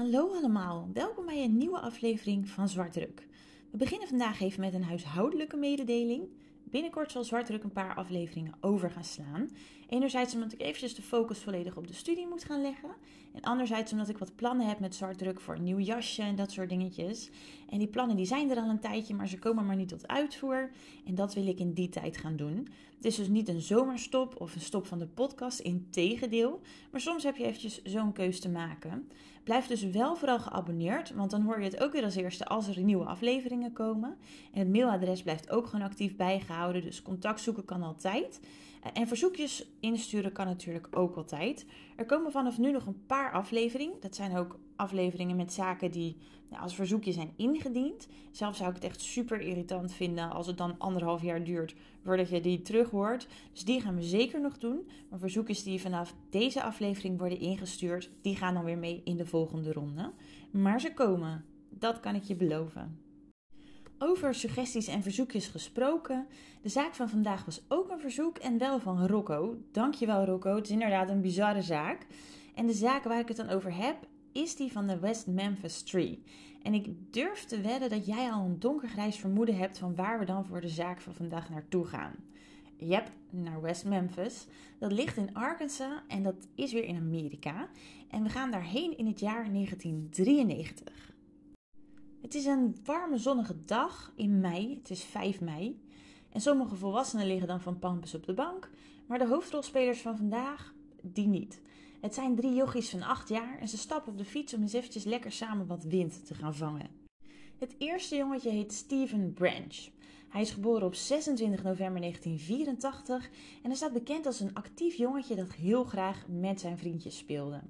Hallo allemaal, welkom bij een nieuwe aflevering van Zwartdruk. We beginnen vandaag even met een huishoudelijke mededeling. Binnenkort zal Zwartdruk een paar afleveringen over gaan slaan. Enerzijds omdat ik eventjes de focus volledig op de studie moet gaan leggen. En anderzijds omdat ik wat plannen heb met Zwartdruk voor een nieuw jasje en dat soort dingetjes. En die plannen die zijn er al een tijdje, maar ze komen maar niet tot uitvoer. En dat wil ik in die tijd gaan doen. Het is dus niet een zomerstop of een stop van de podcast, in tegendeel. Maar soms heb je eventjes zo'n keus te maken. Blijf dus wel vooral geabonneerd, want dan hoor je het ook weer als eerste als er nieuwe afleveringen komen. En het mailadres blijft ook gewoon actief bijgehouden, dus contact zoeken kan altijd. En verzoekjes insturen kan natuurlijk ook altijd. Er komen vanaf nu nog een paar afleveringen. Dat zijn ook afleveringen met zaken die nou, als verzoekje zijn ingediend. Zelf zou ik het echt super irritant vinden als het dan anderhalf jaar duurt voordat je die terug hoort. Dus die gaan we zeker nog doen. Maar verzoekjes die vanaf deze aflevering worden ingestuurd, die gaan dan weer mee in de volgende ronde. Maar ze komen. Dat kan ik je beloven. Over suggesties en verzoekjes gesproken. De zaak van vandaag was ook een verzoek en wel van Rocco. Dankjewel Rocco, het is inderdaad een bizarre zaak. En de zaak waar ik het dan over heb, is die van de West Memphis Tree. En ik durf te wedden dat jij al een donkergrijs vermoeden hebt van waar we dan voor de zaak van vandaag naartoe gaan. Yep, naar West Memphis. Dat ligt in Arkansas en dat is weer in Amerika. En we gaan daarheen in het jaar 1993. Het is een warme zonnige dag in mei. Het is 5 mei. En sommige volwassenen liggen dan van pampus op de bank. Maar de hoofdrolspelers van vandaag, die niet. Het zijn drie jochies van 8 jaar en ze stappen op de fiets om eens eventjes lekker samen wat wind te gaan vangen. Het eerste jongetje heet Steven Branch. Hij is geboren op 26 november 1984 en hij staat bekend als een actief jongetje dat heel graag met zijn vriendjes speelde.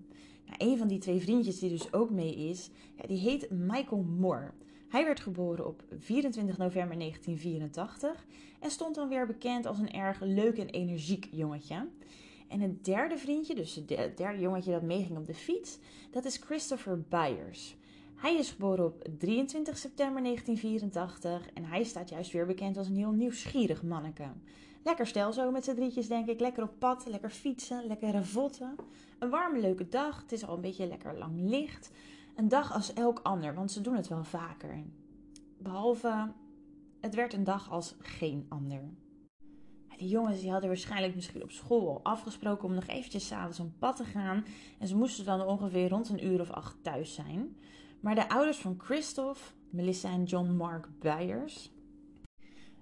Nou, een van die twee vriendjes die dus ook mee is, ja, die heet Michael Moore. Hij werd geboren op 24 november 1984 en stond dan weer bekend als een erg leuk en energiek jongetje. En het derde vriendje, dus het derde jongetje dat meeging op de fiets, dat is Christopher Byers. Hij is geboren op 23 september 1984 en hij staat juist weer bekend als een heel nieuwsgierig manneke. Lekker stel zo met z'n drietjes, denk ik. Lekker op pad, lekker fietsen, lekker ravotten. Een warme, leuke dag. Het is al een beetje lekker lang licht. Een dag als elk ander, want ze doen het wel vaker. Behalve, het werd een dag als geen ander. Die jongens die hadden waarschijnlijk misschien op school al afgesproken om nog eventjes s'avonds op pad te gaan. En ze moesten dan ongeveer rond een uur of acht thuis zijn. Maar de ouders van Christophe, Melissa en John Mark Byers,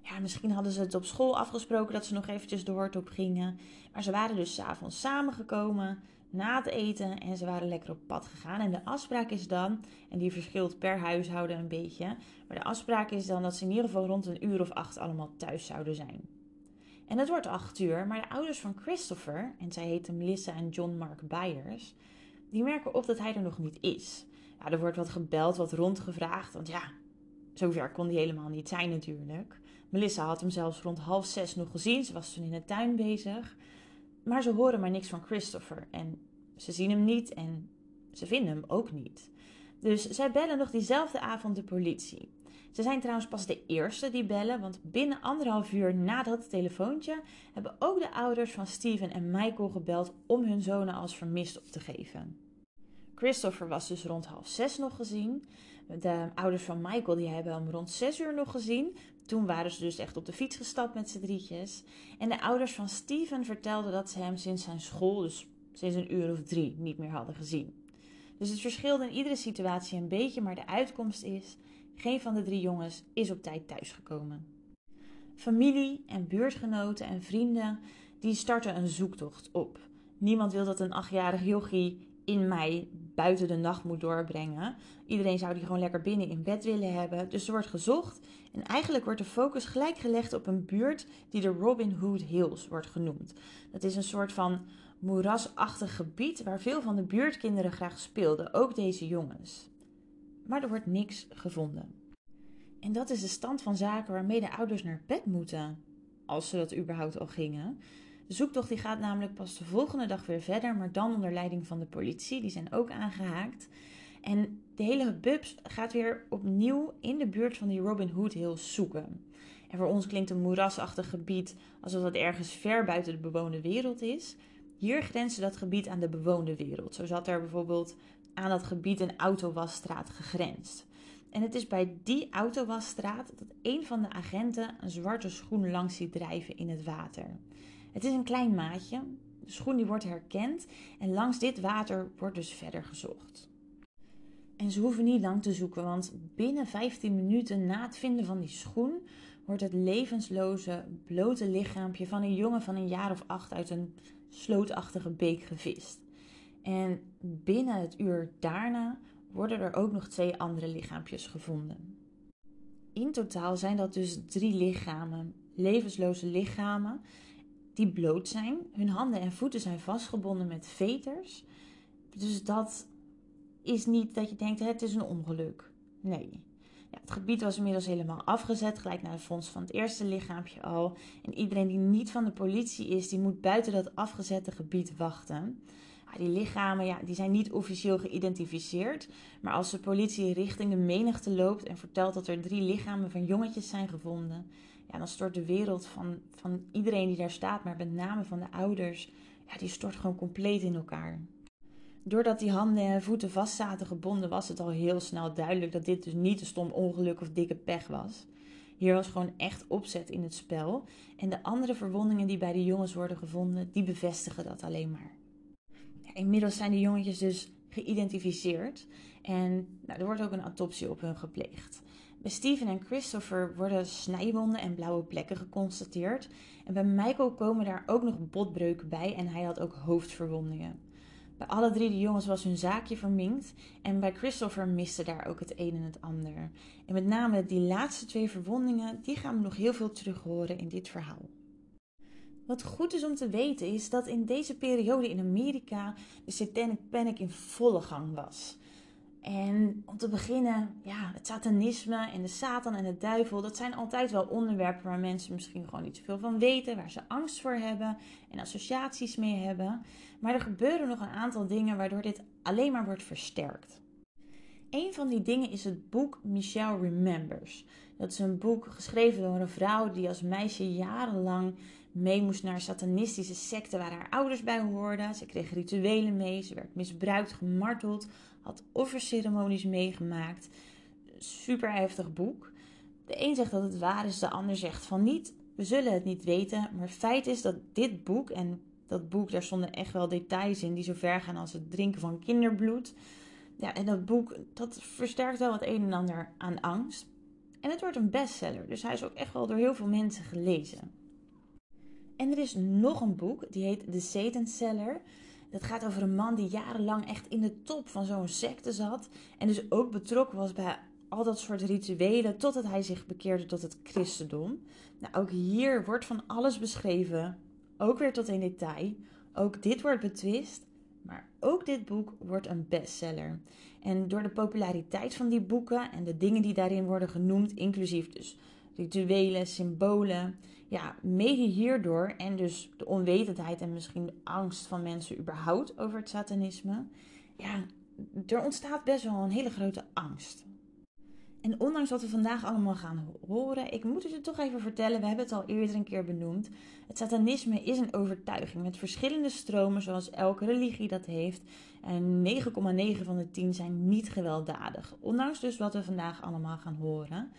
ja, misschien hadden ze het op school afgesproken dat ze nog eventjes de hort op gingen. Maar ze waren dus s'avonds samengekomen na het eten en ze waren lekker op pad gegaan. En de afspraak is dan, en die verschilt per huishouden een beetje, maar de afspraak is dan dat ze in ieder geval rond een uur of acht allemaal thuis zouden zijn. En het wordt acht uur, maar de ouders van Christopher, en zij heten Melissa en John Mark Byers, die merken op dat hij er nog niet is. Ja, er wordt wat gebeld, wat rondgevraagd, want ja, zover kon hij helemaal niet zijn natuurlijk. Melissa had hem zelfs rond half zes nog gezien. Ze was toen in de tuin bezig. Maar ze horen maar niks van Christopher. En ze zien hem niet en ze vinden hem ook niet. Dus zij bellen nog diezelfde avond de politie. Ze zijn trouwens pas de eerste die bellen, want binnen anderhalf uur na dat telefoontje hebben ook de ouders van Steven en Michael gebeld om hun zonen als vermist op te geven. Christopher was dus rond half zes nog gezien. De ouders van Michael die hebben hem rond zes uur nog gezien. Toen waren ze dus echt op de fiets gestapt met z'n drietjes. En de ouders van Steven vertelden dat ze hem sinds zijn school, dus sinds een uur of drie, niet meer hadden gezien. Dus het verschilde in iedere situatie een beetje, maar de uitkomst is: geen van de drie jongens is op tijd thuisgekomen. Familie en buurtgenoten en vrienden die starten een zoektocht op. Niemand wil dat een achtjarig jochie in mei buiten de nacht moet doorbrengen. Iedereen zou die gewoon lekker binnen in bed willen hebben. Dus er wordt gezocht. En eigenlijk wordt de focus gelijk gelegd op een buurt die de Robin Hood Hills wordt genoemd. Dat is een soort van moerasachtig gebied waar veel van de buurtkinderen graag speelden, ook deze jongens. Maar er wordt niks gevonden. En dat is de stand van zaken waarmee de ouders naar bed moeten, als ze dat überhaupt al gingen. De zoektocht die gaat namelijk pas de volgende dag weer verder, maar dan onder leiding van de politie. Die zijn ook aangehaakt. En de hele bubs gaat weer opnieuw in de buurt van die Robin Hood Hills zoeken. En voor ons klinkt een moerasachtig gebied alsof het ergens ver buiten de bewoonde wereld is. Hier grenst dat gebied aan de bewoonde wereld. Zo zat er bijvoorbeeld aan dat gebied een autowasstraat gegrensd. En het is bij die autowasstraat dat een van de agenten een zwarte schoen langs ziet drijven in het water. Het is een klein maatje, de schoen die wordt herkend en langs dit water wordt dus verder gezocht. En ze hoeven niet lang te zoeken, want binnen 15 minuten na het vinden van die schoen wordt het levensloze, blote lichaampje van een jongen van een jaar of acht uit een slootachtige beek gevist. En binnen het uur daarna worden er ook nog twee andere lichaampjes gevonden. In totaal zijn dat dus drie lichamen, levensloze lichamen, die bloot zijn. Hun handen en voeten zijn vastgebonden met veters. Dus dat is niet dat je denkt, het is een ongeluk. Nee. Ja, het gebied was inmiddels helemaal afgezet, gelijk naar de vondst van het eerste lichaampje al. En iedereen die niet van de politie is, die moet buiten dat afgezette gebied wachten. Die lichamen ja, die zijn niet officieel geïdentificeerd. Maar als de politie richting de menigte loopt en vertelt dat er drie lichamen van jongetjes zijn gevonden, ja, dan stort de wereld van, van iedereen die daar staat, maar met name van de ouders, ja, die stort gewoon compleet in elkaar. Doordat die handen en voeten vast zaten gebonden, was het al heel snel duidelijk dat dit dus niet een stom ongeluk of dikke pech was. Hier was gewoon echt opzet in het spel. En de andere verwondingen die bij de jongens worden gevonden, die bevestigen dat alleen maar. Ja, inmiddels zijn de jongetjes dus geïdentificeerd. En nou, er wordt ook een autopsie op hun gepleegd. Bij Steven en Christopher worden snijwonden en blauwe plekken geconstateerd. En bij Michael komen daar ook nog botbreuken bij en hij had ook hoofdverwondingen. Bij alle drie de jongens was hun zaakje verminkt en bij Christopher miste daar ook het een en het ander. En met name die laatste twee verwondingen, die gaan we nog heel veel terug horen in dit verhaal. Wat goed is om te weten is dat in deze periode in Amerika de Satanic Panic in volle gang was. En om te beginnen, ja, het satanisme en de Satan en de duivel, dat zijn altijd wel onderwerpen waar mensen misschien gewoon niet zoveel van weten, waar ze angst voor hebben en associaties mee hebben. Maar er gebeuren nog een aantal dingen waardoor dit alleen maar wordt versterkt. Een van die dingen is het boek Michelle Remembers. Dat is een boek geschreven door een vrouw die als meisje jarenlang mee moest naar satanistische secten waar haar ouders bij hoorden. Ze kreeg rituelen mee, ze werd misbruikt, gemarteld, had offerceremonies meegemaakt. Super heftig boek. De een zegt dat het waar is, de ander zegt van niet. We zullen het niet weten, maar feit is dat dit boek, en dat boek, daar stonden echt wel details in die zo ver gaan als het drinken van kinderbloed. Ja, en dat boek, dat versterkt wel het een en ander aan angst. En het wordt een bestseller, dus hij is ook echt wel door heel veel mensen gelezen. En er is nog een boek, die heet The Satan Seller. Dat gaat over een man die jarenlang echt in de top van zo'n secte zat. En dus ook betrokken was bij al dat soort rituelen totdat hij zich bekeerde tot het christendom. Nou, ook hier wordt van alles beschreven, ook weer tot in detail. Ook dit wordt betwist, maar ook dit boek wordt een bestseller. En door de populariteit van die boeken en de dingen die daarin worden genoemd, inclusief dus rituelen, symbolen, ja, mede hierdoor en dus de onwetendheid en misschien de angst van mensen überhaupt over het satanisme, ja, er ontstaat best wel een hele grote angst. En ondanks wat we vandaag allemaal gaan horen, ik moet het je toch even vertellen, we hebben het al eerder een keer benoemd. Het satanisme is een overtuiging met verschillende stromen, zoals elke religie dat heeft. En 9,9 van de 10 zijn niet gewelddadig, ondanks dus wat we vandaag allemaal gaan horen.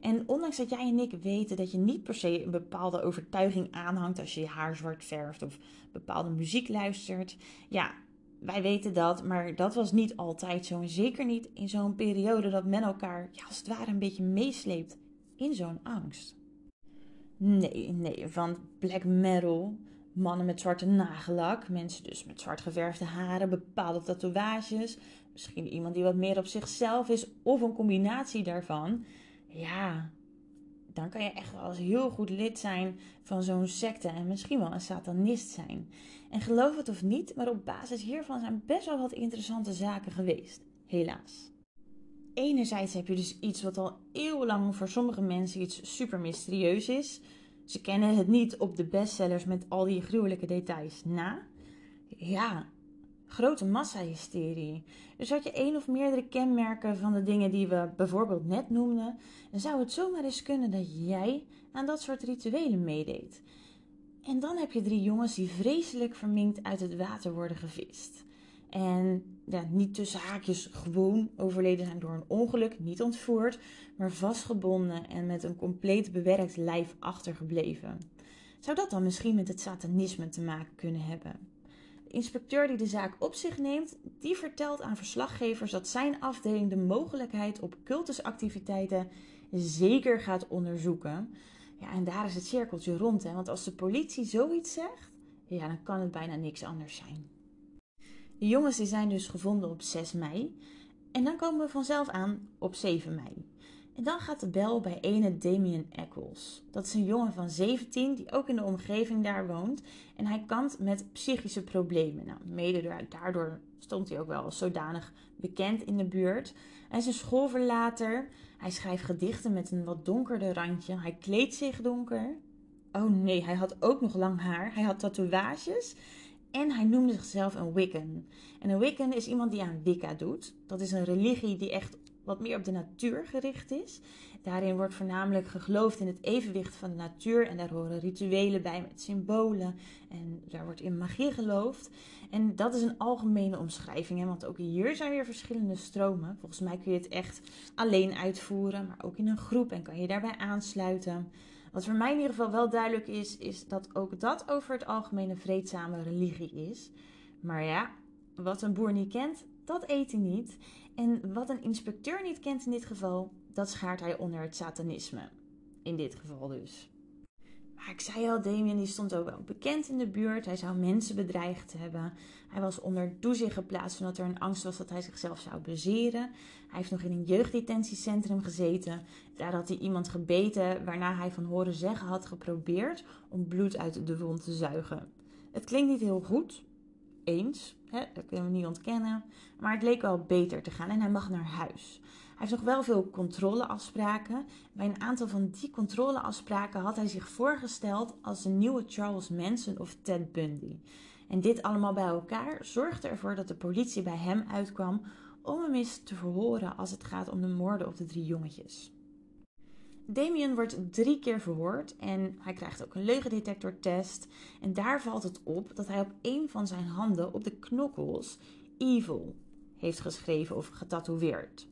En ondanks dat jij en ik weten dat je niet per se een bepaalde overtuiging aanhangt als je je haar zwart verft of bepaalde muziek luistert, ja, wij weten dat, maar dat was niet altijd zo. En zeker niet in zo'n periode dat men elkaar ja, als het ware een beetje meesleept in zo'n angst. Nee, nee, van black metal, mannen met zwarte nagellak, mensen dus met zwart geverfde haren, bepaalde tatoeages, misschien iemand die wat meer op zichzelf is of een combinatie daarvan. Ja, dan kan je echt wel eens heel goed lid zijn van zo'n secte en misschien wel een satanist zijn. En geloof het of niet, maar op basis hiervan zijn best wel wat interessante zaken geweest. Helaas. Enerzijds heb je dus iets wat al eeuwenlang voor sommige mensen iets super mysterieus is. Ze kennen het niet op de bestsellers met al die gruwelijke details na. Ja, grote massahysterie. Dus had je één of meerdere kenmerken van de dingen die we bijvoorbeeld net noemden, dan zou het zomaar eens kunnen dat jij aan dat soort rituelen meedeed. En dan heb je drie jongens die vreselijk verminkt uit het water worden gevist. En ja, niet tussen haakjes gewoon overleden zijn door een ongeluk, niet ontvoerd, maar vastgebonden en met een compleet bewerkt lijf achtergebleven. Zou dat dan misschien met het satanisme te maken kunnen hebben? De inspecteur die de zaak op zich neemt, die vertelt aan verslaggevers dat zijn afdeling de mogelijkheid op cultusactiviteiten zeker gaat onderzoeken. Ja, en daar is het cirkeltje rond, hè? want als de politie zoiets zegt, ja, dan kan het bijna niks anders zijn. De jongens die zijn dus gevonden op 6 mei. En dan komen we vanzelf aan op 7 mei. En dan gaat de bel bij ene Damien Eccles. Dat is een jongen van 17 die ook in de omgeving daar woont. En hij kampt met psychische problemen. Nou, mede daardoor stond hij ook wel als zodanig bekend in de buurt. Hij is een schoolverlater. Hij schrijft gedichten met een wat donkerder randje. Hij kleedt zich donker. Oh nee, hij had ook nog lang haar. Hij had tatoeages. En hij noemde zichzelf een Wiccan. En een Wiccan is iemand die aan Wicca doet. Dat is een religie die echt wat meer op de natuur gericht is. Daarin wordt voornamelijk geloofd in het evenwicht van de natuur en daar horen rituelen bij met symbolen en daar wordt in magie geloofd. En dat is een algemene omschrijving, hè? want ook hier zijn weer verschillende stromen. Volgens mij kun je het echt alleen uitvoeren, maar ook in een groep en kan je daarbij aansluiten. Wat voor mij in ieder geval wel duidelijk is, is dat ook dat over het algemeen een vreedzame religie is. Maar ja, wat een boer niet kent, dat eet hij niet. En wat een inspecteur niet kent in dit geval, dat schaart hij onder het satanisme. In dit geval dus. Maar ik zei al, Damien die stond ook wel bekend in de buurt. Hij zou mensen bedreigd hebben. Hij was onder toezicht geplaatst omdat er een angst was dat hij zichzelf zou bezeren. Hij heeft nog in een jeugddetentiecentrum gezeten. Daar had hij iemand gebeten, waarna hij van horen zeggen had geprobeerd om bloed uit de wond te zuigen. Het klinkt niet heel goed, eens, dat kunnen we niet ontkennen. Maar het leek wel beter te gaan en hij mag naar huis. Hij heeft nog wel veel controleafspraken. Bij een aantal van die controleafspraken had hij zich voorgesteld als de nieuwe Charles Manson of Ted Bundy. En dit allemaal bij elkaar zorgde ervoor dat de politie bij hem uitkwam om hem eens te verhoren als het gaat om de moorden op de drie jongetjes. Damien wordt drie keer verhoord en hij krijgt ook een leugendetectortest. En daar valt het op dat hij op een van zijn handen op de knokkels Evil heeft geschreven of getatoeëerd.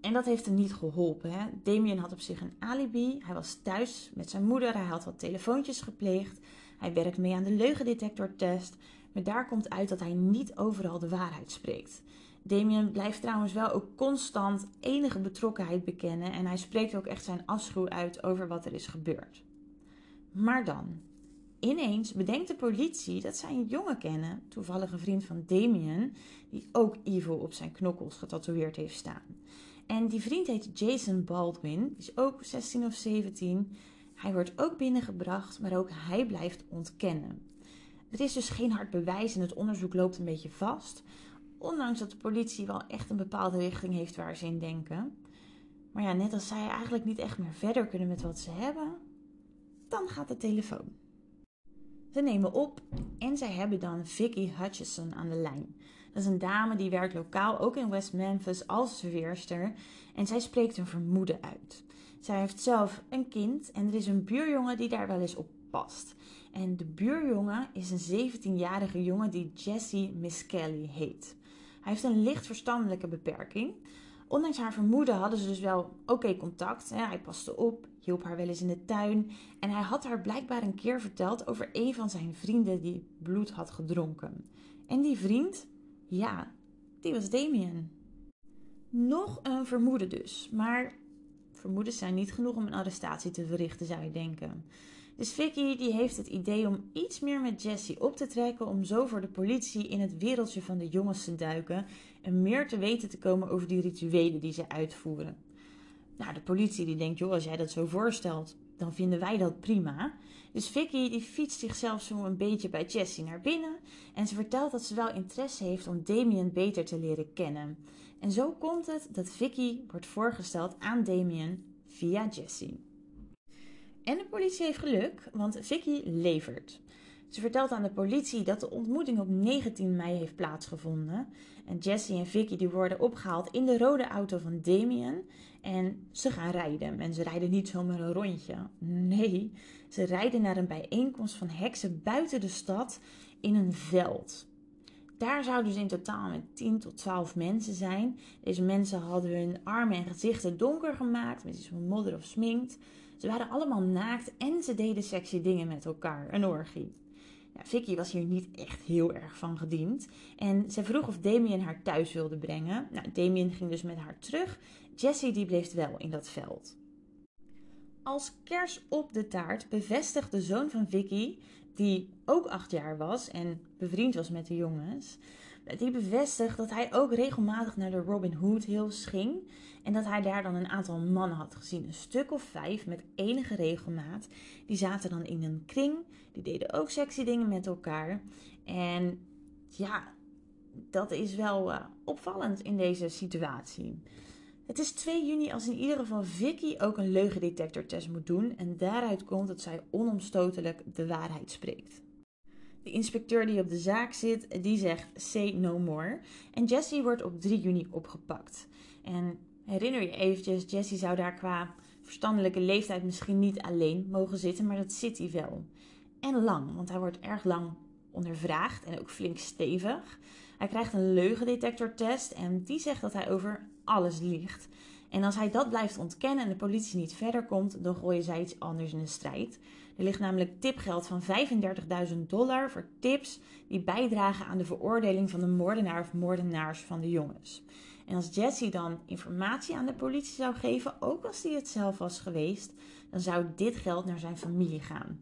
En dat heeft hem niet geholpen. Hè? Damien had op zich een alibi. Hij was thuis met zijn moeder. Hij had wat telefoontjes gepleegd. Hij werkt mee aan de leugendetectortest. Maar daar komt uit dat hij niet overal de waarheid spreekt. Damien blijft trouwens wel ook constant enige betrokkenheid bekennen en hij spreekt ook echt zijn afschuw uit over wat er is gebeurd. Maar dan, ineens bedenkt de politie dat zij een jongen kennen, toevallig een vriend van Damien, die ook Evil op zijn knokkels getatoeëerd heeft staan. En die vriend heet Jason Baldwin, die is ook 16 of 17. Hij wordt ook binnengebracht, maar ook hij blijft ontkennen. Er is dus geen hard bewijs en het onderzoek loopt een beetje vast. Ondanks dat de politie wel echt een bepaalde richting heeft waar ze in denken. Maar ja, net als zij eigenlijk niet echt meer verder kunnen met wat ze hebben, dan gaat de telefoon. Ze nemen op en zij hebben dan Vicky Hutchison aan de lijn. Dat is een dame die werkt lokaal ook in West Memphis als serveerster en zij spreekt een vermoeden uit. Zij heeft zelf een kind en er is een buurjongen die daar wel eens op past. En de buurjongen is een 17-jarige jongen die Jesse Miskelly heet. Hij heeft een licht verstandelijke beperking. Ondanks haar vermoeden hadden ze dus wel oké contact. Hij paste op, hielp haar wel eens in de tuin. En hij had haar blijkbaar een keer verteld over een van zijn vrienden die bloed had gedronken. En die vriend, ja, die was Damien. Nog een vermoeden dus. Maar vermoedens zijn niet genoeg om een arrestatie te verrichten, zou je denken. Dus Vicky die heeft het idee om iets meer met Jessie op te trekken om zo voor de politie in het wereldje van de jongens te duiken en meer te weten te komen over die rituelen die ze uitvoeren. Nou, de politie die denkt, joh, als jij dat zo voorstelt, dan vinden wij dat prima. Dus Vicky die fietst zichzelf zo een beetje bij Jessie naar binnen en ze vertelt dat ze wel interesse heeft om Damien beter te leren kennen. En zo komt het dat Vicky wordt voorgesteld aan Damien via Jessie. En de politie heeft geluk, want Vicky levert. Ze vertelt aan de politie dat de ontmoeting op 19 mei heeft plaatsgevonden. En Jesse en Vicky die worden opgehaald in de rode auto van Damien. En ze gaan rijden. En ze rijden niet zomaar een rondje. Nee, ze rijden naar een bijeenkomst van heksen buiten de stad in een veld. daar zouden dus in totaal met 10 tot 12 mensen zijn. Deze mensen hadden hun armen en gezichten donker gemaakt met iets van modder of sminkt. Ze waren allemaal naakt en ze deden sexy dingen met elkaar, een orgie. Vicky was hier niet echt heel erg van gediend. En ze vroeg of Damien haar thuis wilde brengen. Nou, Damien ging dus met haar terug. Jessie die bleef wel in dat veld. Als kers op de taart bevestigt de zoon van Vicky, die ook acht jaar was en bevriend was met de jongens, die bevestigt dat hij ook regelmatig naar de Robin Hood Hills ging en dat hij daar dan een aantal mannen had gezien, een stuk of vijf met enige regelmaat. Die zaten dan in een kring, die deden ook sexy dingen met elkaar. En ja, dat is wel uh, opvallend in deze situatie. Het is 2 juni als in ieder geval Vicky ook een leugendetectortest moet doen en daaruit komt dat zij onomstotelijk de waarheid spreekt. De inspecteur die op de zaak zit, die zegt say no more. En Jesse wordt op 3 juni opgepakt. En herinner je eventjes, Jesse zou daar qua verstandelijke leeftijd misschien niet alleen mogen zitten, maar dat zit hij wel. En lang, want hij wordt erg lang ondervraagd en ook flink stevig. Hij krijgt een leugendetectortest en die zegt dat hij over alles liegt. En als hij dat blijft ontkennen en de politie niet verder komt, dan gooien zij iets anders in de strijd. Er ligt namelijk tipgeld van 35.000 dollar voor tips die bijdragen aan de veroordeling van de moordenaar of moordenaars van de jongens. En als Jesse dan informatie aan de politie zou geven, ook als hij het zelf was geweest, dan zou dit geld naar zijn familie gaan.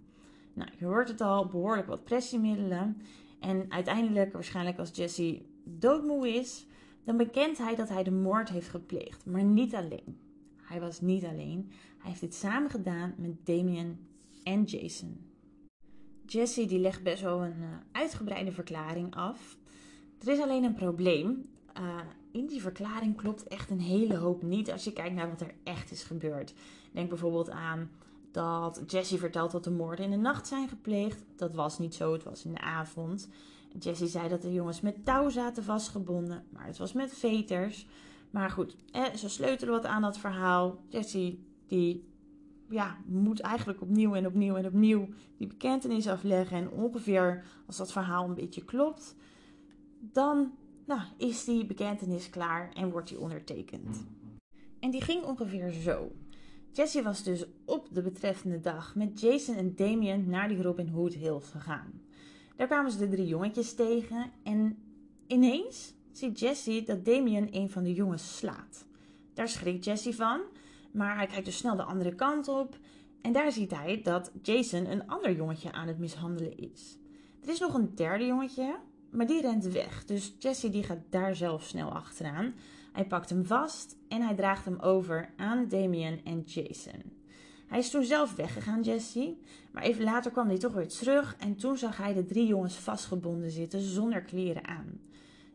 Nou, je hoort het al, behoorlijk wat pressiemiddelen. En uiteindelijk, waarschijnlijk als Jesse doodmoe is, dan bekent hij dat hij de moord heeft gepleegd. Maar niet alleen. Hij was niet alleen. Hij heeft dit samen gedaan met Damien en Jason. Jesse die legt best wel een uh, uitgebreide verklaring af. Er is alleen een probleem. Uh, in die verklaring klopt echt een hele hoop niet als je kijkt naar wat er echt is gebeurd. Denk bijvoorbeeld aan dat Jesse vertelt dat de moorden in de nacht zijn gepleegd. Dat was niet zo, het was in de avond. Jesse zei dat de jongens met touw zaten vastgebonden, maar het was met veters. Maar goed, eh, ze sleutelen wat aan dat verhaal. Jesse die ja, moet eigenlijk opnieuw en opnieuw en opnieuw die bekentenis afleggen. En ongeveer als dat verhaal een beetje klopt, dan nou, is die bekentenis klaar en wordt die ondertekend. En die ging ongeveer zo. Jesse was dus op de betreffende dag met Jason en Damien naar die Robin Hood Hills gegaan. Daar kwamen ze de drie jongetjes tegen en ineens ziet Jesse dat Damien een van de jongens slaat. Daar schrikt Jesse van, maar hij kijkt dus snel de andere kant op en daar ziet hij dat Jason een ander jongetje aan het mishandelen is. Er is nog een derde jongetje, maar die rent weg. Dus Jesse die gaat daar zelf snel achteraan. Hij pakt hem vast en hij draagt hem over aan Damien en Jason. Hij is toen zelf weggegaan, Jesse. Maar even later kwam hij toch weer terug en toen zag hij de drie jongens vastgebonden zitten zonder kleren aan.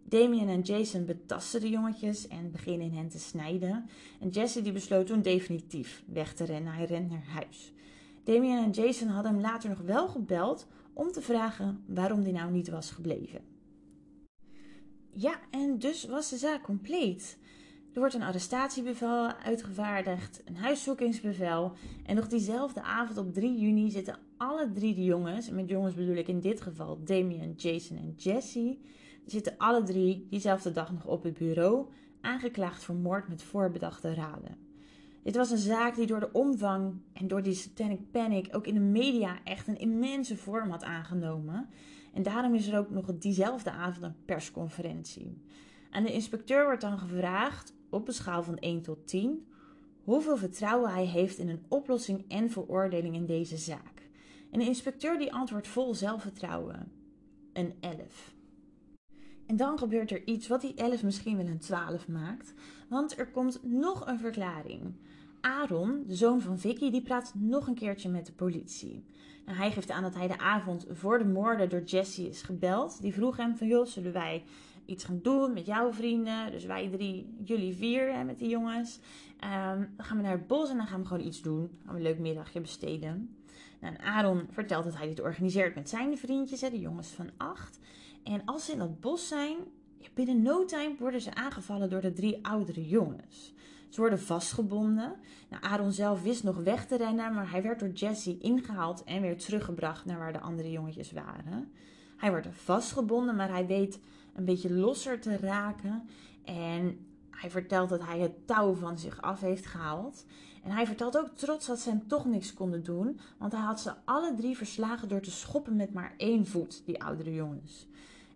Damien en Jason betasten de jongetjes en beginnen in hen te snijden. En Jesse die besloot toen definitief weg te rennen. Hij rent naar huis. Damien en Jason hadden hem later nog wel gebeld om te vragen waarom hij nou niet was gebleven. Ja, en dus was de zaak compleet. Er wordt een arrestatiebevel uitgevaardigd, een huiszoekingsbevel. En nog diezelfde avond op 3 juni zitten alle drie de jongens, en met jongens bedoel ik in dit geval Damien, Jason en Jesse, zitten alle drie diezelfde dag nog op het bureau, aangeklaagd voor moord met voorbedachte raden. Dit was een zaak die door de omvang en door die satanic panic ook in de media echt een immense vorm had aangenomen. En daarom is er ook nog diezelfde avond een persconferentie. Aan de inspecteur wordt dan gevraagd, op een schaal van 1 tot 10, hoeveel vertrouwen hij heeft in een oplossing en veroordeling in deze zaak. En de inspecteur die antwoordt vol zelfvertrouwen. Een 11. En dan gebeurt er iets wat die 11 misschien wel een 12 maakt, want er komt nog een verklaring. Aaron, de zoon van Vicky, die praat nog een keertje met de politie. Nou, hij geeft aan dat hij de avond voor de moorden door Jesse is gebeld. Die vroeg hem van, joh, zullen wij iets gaan doen met jouw vrienden? Dus wij drie, jullie vier hè, met die jongens. Um, dan gaan we naar het bos en dan gaan we gewoon iets doen. Gaan we een leuk middagje besteden. Nou, en Aaron vertelt dat hij dit organiseert met zijn vriendjes, hè, de jongens van acht. En als ze in dat bos zijn, binnen no time worden ze aangevallen door de drie oudere jongens. Ze worden vastgebonden. Nou, Aaron zelf wist nog weg te rennen, maar hij werd door Jesse ingehaald en weer teruggebracht naar waar de andere jongetjes waren. Hij wordt vastgebonden, maar hij weet een beetje losser te raken. En hij vertelt dat hij het touw van zich af heeft gehaald. En hij vertelt ook trots dat ze hem toch niks konden doen, want hij had ze alle drie verslagen door te schoppen met maar één voet, die oudere jongens.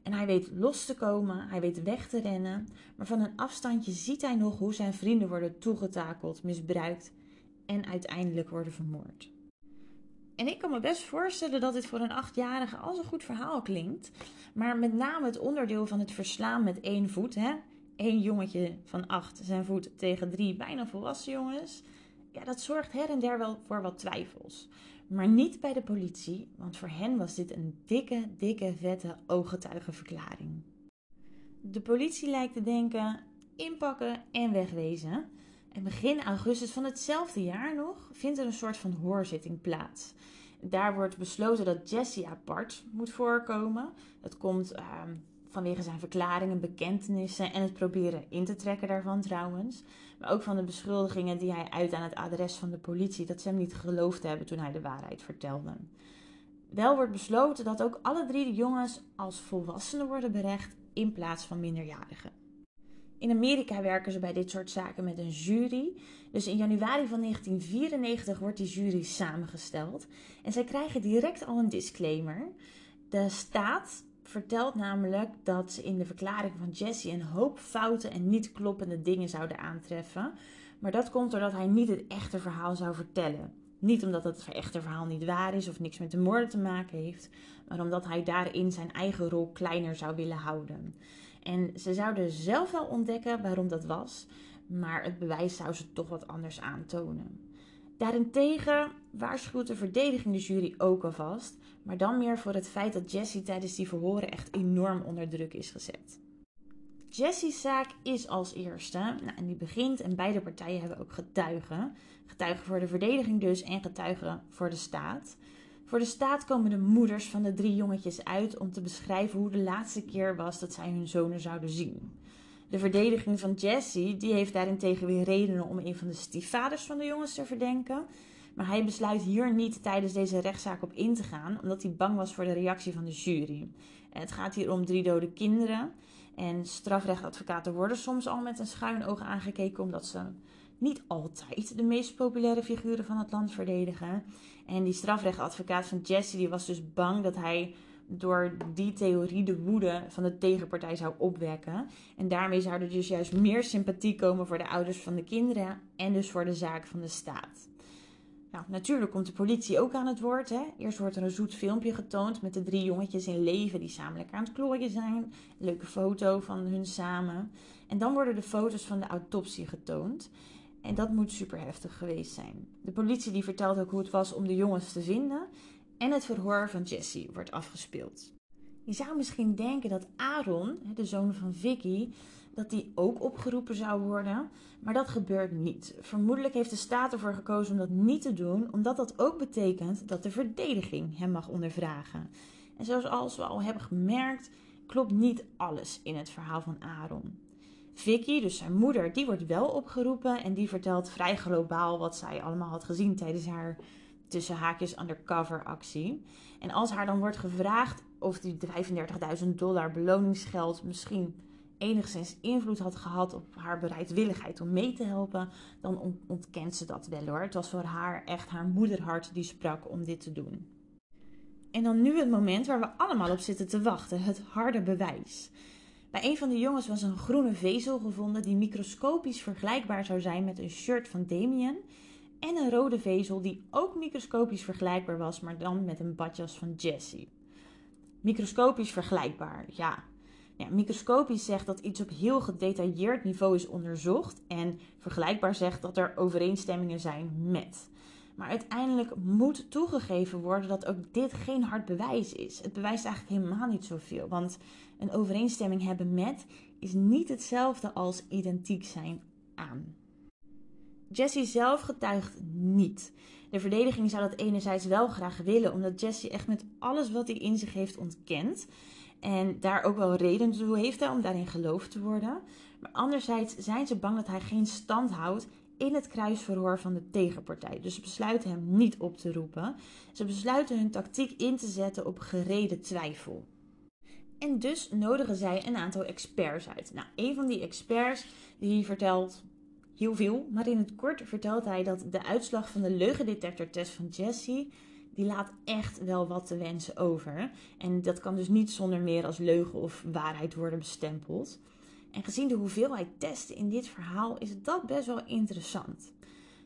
En hij weet los te komen, hij weet weg te rennen, maar van een afstandje ziet hij nog hoe zijn vrienden worden toegetakeld, misbruikt en uiteindelijk worden vermoord. En ik kan me best voorstellen dat dit voor een achtjarige als een goed verhaal klinkt, maar met name het onderdeel van het verslaan met één voet, hè, één jongetje van acht zijn voet tegen drie bijna volwassen jongens, ja, dat zorgt her en der wel voor wat twijfels. Maar niet bij de politie, want voor hen was dit een dikke, dikke, vette ooggetuigenverklaring. De politie lijkt te denken: inpakken en wegwezen. En begin augustus van hetzelfde jaar nog vindt er een soort van hoorzitting plaats. Daar wordt besloten dat Jesse apart moet voorkomen. Het komt ehm, vanwege zijn verklaringen, bekentenissen en het proberen in te trekken daarvan trouwens. Maar ook van de beschuldigingen die hij uit aan het adres van de politie dat ze hem niet geloofd hebben toen hij de waarheid vertelde. Wel wordt besloten dat ook alle drie de jongens als volwassenen worden berecht in plaats van minderjarigen. In Amerika werken ze bij dit soort zaken met een jury. Dus in januari van 1994 wordt die jury samengesteld. En zij krijgen direct al een disclaimer. De staat vertelt namelijk dat ze in de verklaring van Jesse een hoop fouten en niet kloppende dingen zouden aantreffen. Maar dat komt doordat hij niet het echte verhaal zou vertellen. Niet omdat het echte verhaal niet waar is of niks met de moorden te maken heeft, maar omdat hij daarin zijn eigen rol kleiner zou willen houden. En ze zouden zelf wel ontdekken waarom dat was, maar het bewijs zou ze toch wat anders aantonen. Daarentegen waarschuwt de verdediging de jury ook alvast, maar dan meer voor het feit dat Jesse tijdens die verhoren echt enorm onder druk is gezet. Jesse's zaak is als eerste, nou, en die begint en beide partijen hebben ook getuigen. Getuigen voor de verdediging dus en getuigen voor de staat. Voor de staat komen de moeders van de drie jongetjes uit om te beschrijven hoe de laatste keer was dat zij hun zonen zouden zien. De verdediging van Jesse die heeft daarentegen weer redenen om een van de stiefvaders van de jongens te verdenken. Maar hij besluit hier niet tijdens deze rechtszaak op in te gaan, omdat hij bang was voor de reactie van de jury. het gaat hier om drie dode kinderen. En strafrechtadvocaten worden soms al met een schuin oog aangekeken, omdat ze niet altijd de meest populaire figuren van het land verdedigen. En die strafrechtadvocaat van Jesse die was dus bang dat hij door die theorie de woede van de tegenpartij zou opwekken. En daarmee zou er dus juist meer sympathie komen voor de ouders van de kinderen en dus voor de zaak van de staat. Nou, natuurlijk komt de politie ook aan het woord. Hè. Eerst wordt er een zoet filmpje getoond met de drie jongetjes in leven die samen lekker aan het klooien zijn. Een leuke foto van hun samen. En dan worden de foto's van de autopsie getoond. En dat moet super heftig geweest zijn. De politie die vertelt ook hoe het was om de jongens te vinden. En het verhoor van Jesse wordt afgespeeld. Je zou misschien denken dat Aaron, de zoon van Vicky, dat die ook opgeroepen zou worden. Maar dat gebeurt niet. Vermoedelijk heeft de staat ervoor gekozen om dat niet te doen, omdat dat ook betekent dat de verdediging hem mag ondervragen. En zoals we al hebben gemerkt, klopt niet alles in het verhaal van Aaron. Vicky, dus zijn moeder, die wordt wel opgeroepen en die vertelt vrij globaal wat zij allemaal had gezien tijdens haar tussen haakjes undercover actie. En als haar dan wordt gevraagd of die 35.000 dollar beloningsgeld misschien enigszins invloed had gehad op haar bereidwilligheid om mee te helpen, dan ontkent ze dat wel hoor. Het was voor haar echt haar moederhart die sprak om dit te doen. En dan nu het moment waar we allemaal op zitten te wachten: het harde bewijs. Bij een van de jongens was een groene vezel gevonden die microscopisch vergelijkbaar zou zijn met een shirt van Damien. En een rode vezel die ook microscopisch vergelijkbaar was, maar dan met een badjas van Jessie. Microscopisch vergelijkbaar, ja. Ja. Microscopisch zegt dat iets op heel gedetailleerd niveau is onderzocht en vergelijkbaar zegt dat er overeenstemmingen zijn met. Maar uiteindelijk moet toegegeven worden dat ook dit geen hard bewijs is. Het bewijst eigenlijk helemaal niet zoveel. Want een overeenstemming hebben met is niet hetzelfde als identiek zijn aan. Jesse zelf getuigt niet. De verdediging zou dat enerzijds wel graag willen, omdat Jesse echt met alles wat hij in zich heeft ontkent. En daar ook wel reden toe heeft om daarin geloofd te worden. Maar anderzijds zijn ze bang dat hij geen stand houdt in het kruisverhoor van de tegenpartij. Dus ze besluiten hem niet op te roepen. Ze besluiten hun tactiek in te zetten op gereden twijfel. En dus nodigen zij een aantal experts uit. Nou, een van die experts die vertelt heel veel, maar in het kort vertelt hij dat de uitslag van de leugendetectortest van Jesse die laat echt wel wat te wensen over. En dat kan dus niet zonder meer als leugen of waarheid worden bestempeld. En gezien de hoeveelheid testen in dit verhaal is dat best wel interessant.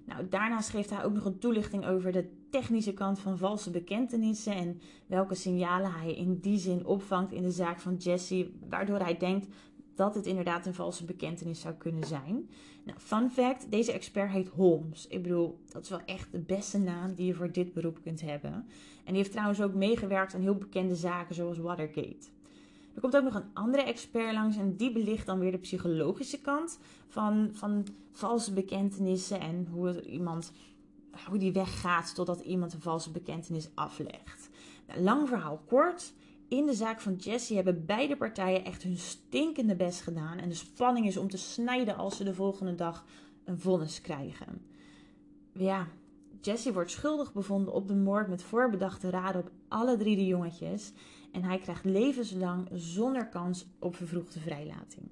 Nou, daarnaast geeft hij ook nog een toelichting over de technische kant van valse bekentenissen en welke signalen hij in die zin opvangt in de zaak van Jesse, waardoor hij denkt dat het inderdaad een valse bekentenis zou kunnen zijn. Nou, fun fact, deze expert heet Holmes. Ik bedoel, dat is wel echt de beste naam die je voor dit beroep kunt hebben. En die heeft trouwens ook meegewerkt aan heel bekende zaken zoals Watergate. Er komt ook nog een andere expert langs en die belicht dan weer de psychologische kant van, van valse bekentenissen en hoe iemand hoe die weggaat totdat iemand een valse bekentenis aflegt. Nou, lang verhaal kort. In de zaak van Jesse hebben beide partijen echt hun stinkende best gedaan. En de spanning is om te snijden als ze de volgende dag een vonnis krijgen. Ja, Jesse wordt schuldig bevonden op de moord met voorbedachte raden op alle drie de jongetjes. En hij krijgt levenslang zonder kans op vervroegde vrijlating.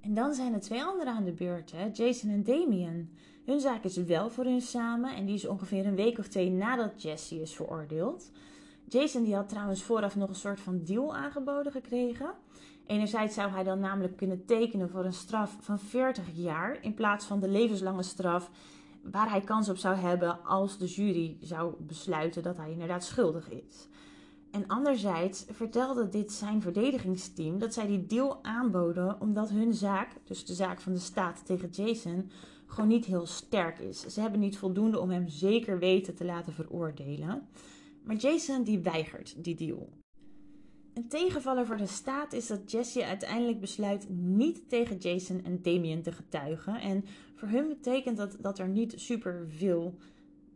En dan zijn er twee anderen aan de beurt, hè? Jason en Damien. Hun zaak is wel voor hun samen en die is ongeveer een week of twee nadat Jesse is veroordeeld. Jason die had trouwens vooraf nog een soort van deal aangeboden gekregen. Enerzijds zou hij dan namelijk kunnen tekenen voor een straf van 40 jaar in plaats van de levenslange straf waar hij kans op zou hebben als de jury zou besluiten dat hij inderdaad schuldig is. En anderzijds vertelde dit zijn verdedigingsteam dat zij die deal aanboden omdat hun zaak, dus de zaak van de staat tegen Jason, gewoon niet heel sterk is. Ze hebben niet voldoende om hem zeker weten te laten veroordelen. Maar Jason die weigert die deal. Een tegenvaller voor de staat is dat Jesse uiteindelijk besluit niet tegen Jason en Damien te getuigen. En voor hun betekent dat dat er niet super veel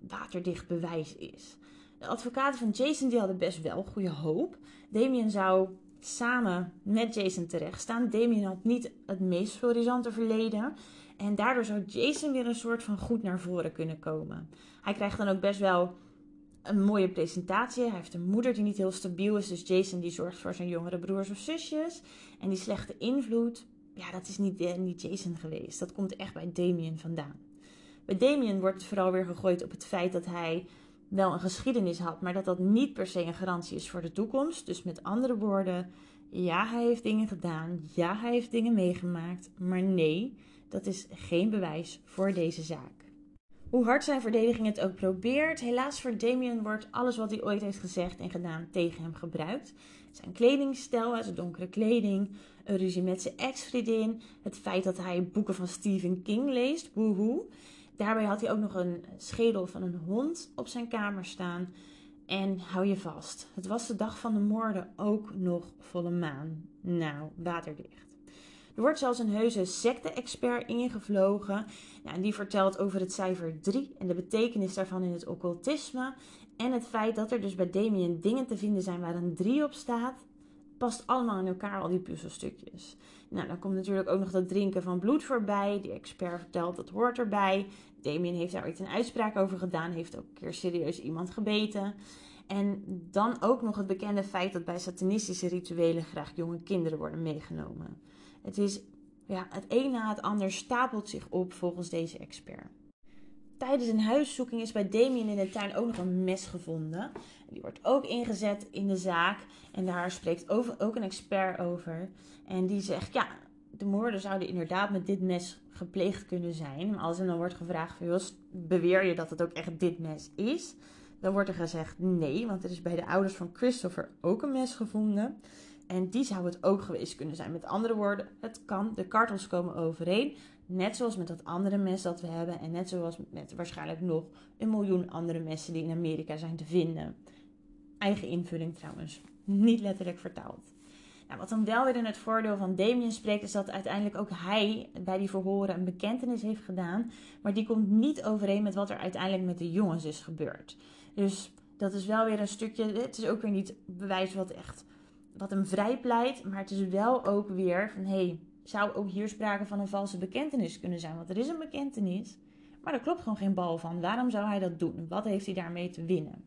waterdicht bewijs is. De advocaten van Jason die hadden best wel goede hoop. Damien zou samen met Jason terechtstaan. Damien had niet het meest florisante verleden. En daardoor zou Jason weer een soort van goed naar voren kunnen komen. Hij krijgt dan ook best wel een mooie presentatie. Hij heeft een moeder die niet heel stabiel is. Dus Jason die zorgt voor zijn jongere broers of zusjes. En die slechte invloed, ja, dat is niet, eh, niet Jason geweest. Dat komt echt bij Damien vandaan. Bij Damien wordt het vooral weer gegooid op het feit dat hij wel een geschiedenis had, maar dat dat niet per se een garantie is voor de toekomst. Dus met andere woorden, ja, hij heeft dingen gedaan, ja, hij heeft dingen meegemaakt, maar nee, dat is geen bewijs voor deze zaak. Hoe hard zijn verdediging het ook probeert, helaas voor Damien wordt alles wat hij ooit heeft gezegd en gedaan tegen hem gebruikt. Zijn kledingstijl, zijn donkere kleding, een ruzie met zijn ex-vriendin, het feit dat hij boeken van Stephen King leest, woehoe. Daarbij had hij ook nog een schedel van een hond op zijn kamer staan. En hou je vast, het was de dag van de moorden ook nog volle maan. Nou, waterdicht. Er wordt zelfs een heuse secte-expert ingevlogen. Ja, en die vertelt over het cijfer 3 en de betekenis daarvan in het occultisme. En het feit dat er dus bij Damien dingen te vinden zijn waar een 3 op staat. Past allemaal in elkaar, al die puzzelstukjes. Nou, dan komt natuurlijk ook nog dat drinken van bloed voorbij. Die expert vertelt dat hoort erbij. Damien heeft daar ooit een uitspraak over gedaan. Heeft ook een keer serieus iemand gebeten. En dan ook nog het bekende feit dat bij satanistische rituelen graag jonge kinderen worden meegenomen. Het is ja, het een na het ander stapelt zich op volgens deze expert. Tijdens een huiszoeking is bij Damien in de tuin ook nog een mes gevonden. Die wordt ook ingezet in de zaak. En daar spreekt ook een expert over. En die zegt, ja, de moorden zouden inderdaad met dit mes gepleegd kunnen zijn. Maar als er dan wordt gevraagd, beweer je dat het ook echt dit mes is? Dan wordt er gezegd nee, want er is bij de ouders van Christopher ook een mes gevonden. En die zou het ook geweest kunnen zijn. Met andere woorden, het kan, de kartels komen overeen. Net zoals met dat andere mes dat we hebben. En net zoals met waarschijnlijk nog een miljoen andere messen die in Amerika zijn te vinden. Eigen invulling trouwens. Niet letterlijk vertaald. Nou, wat dan wel weer in het voordeel van Damien spreekt, is dat uiteindelijk ook hij bij die verhoren een bekentenis heeft gedaan. Maar die komt niet overeen met wat er uiteindelijk met de jongens is gebeurd. Dus dat is wel weer een stukje. Het is ook weer niet bewijs wat echt wat hem vrijpleit. Maar het is wel ook weer van hé, hey, zou ook hier sprake van een valse bekentenis kunnen zijn? Want er is een bekentenis, maar er klopt gewoon geen bal van. Waarom zou hij dat doen? Wat heeft hij daarmee te winnen?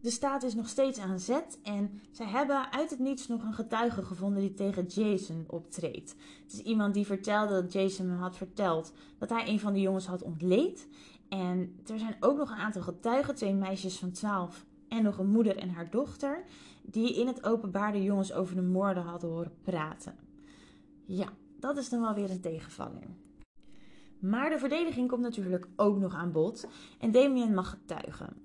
De staat is nog steeds aan zet en zij hebben uit het niets nog een getuige gevonden die tegen Jason optreedt. Het is iemand die vertelde dat Jason hem had verteld dat hij een van de jongens had ontleed. En er zijn ook nog een aantal getuigen, twee meisjes van 12 en nog een moeder en haar dochter, die in het openbaar de jongens over de moorden hadden horen praten. Ja, dat is dan wel weer een tegenvaller. Maar de verdediging komt natuurlijk ook nog aan bod en Damien mag getuigen.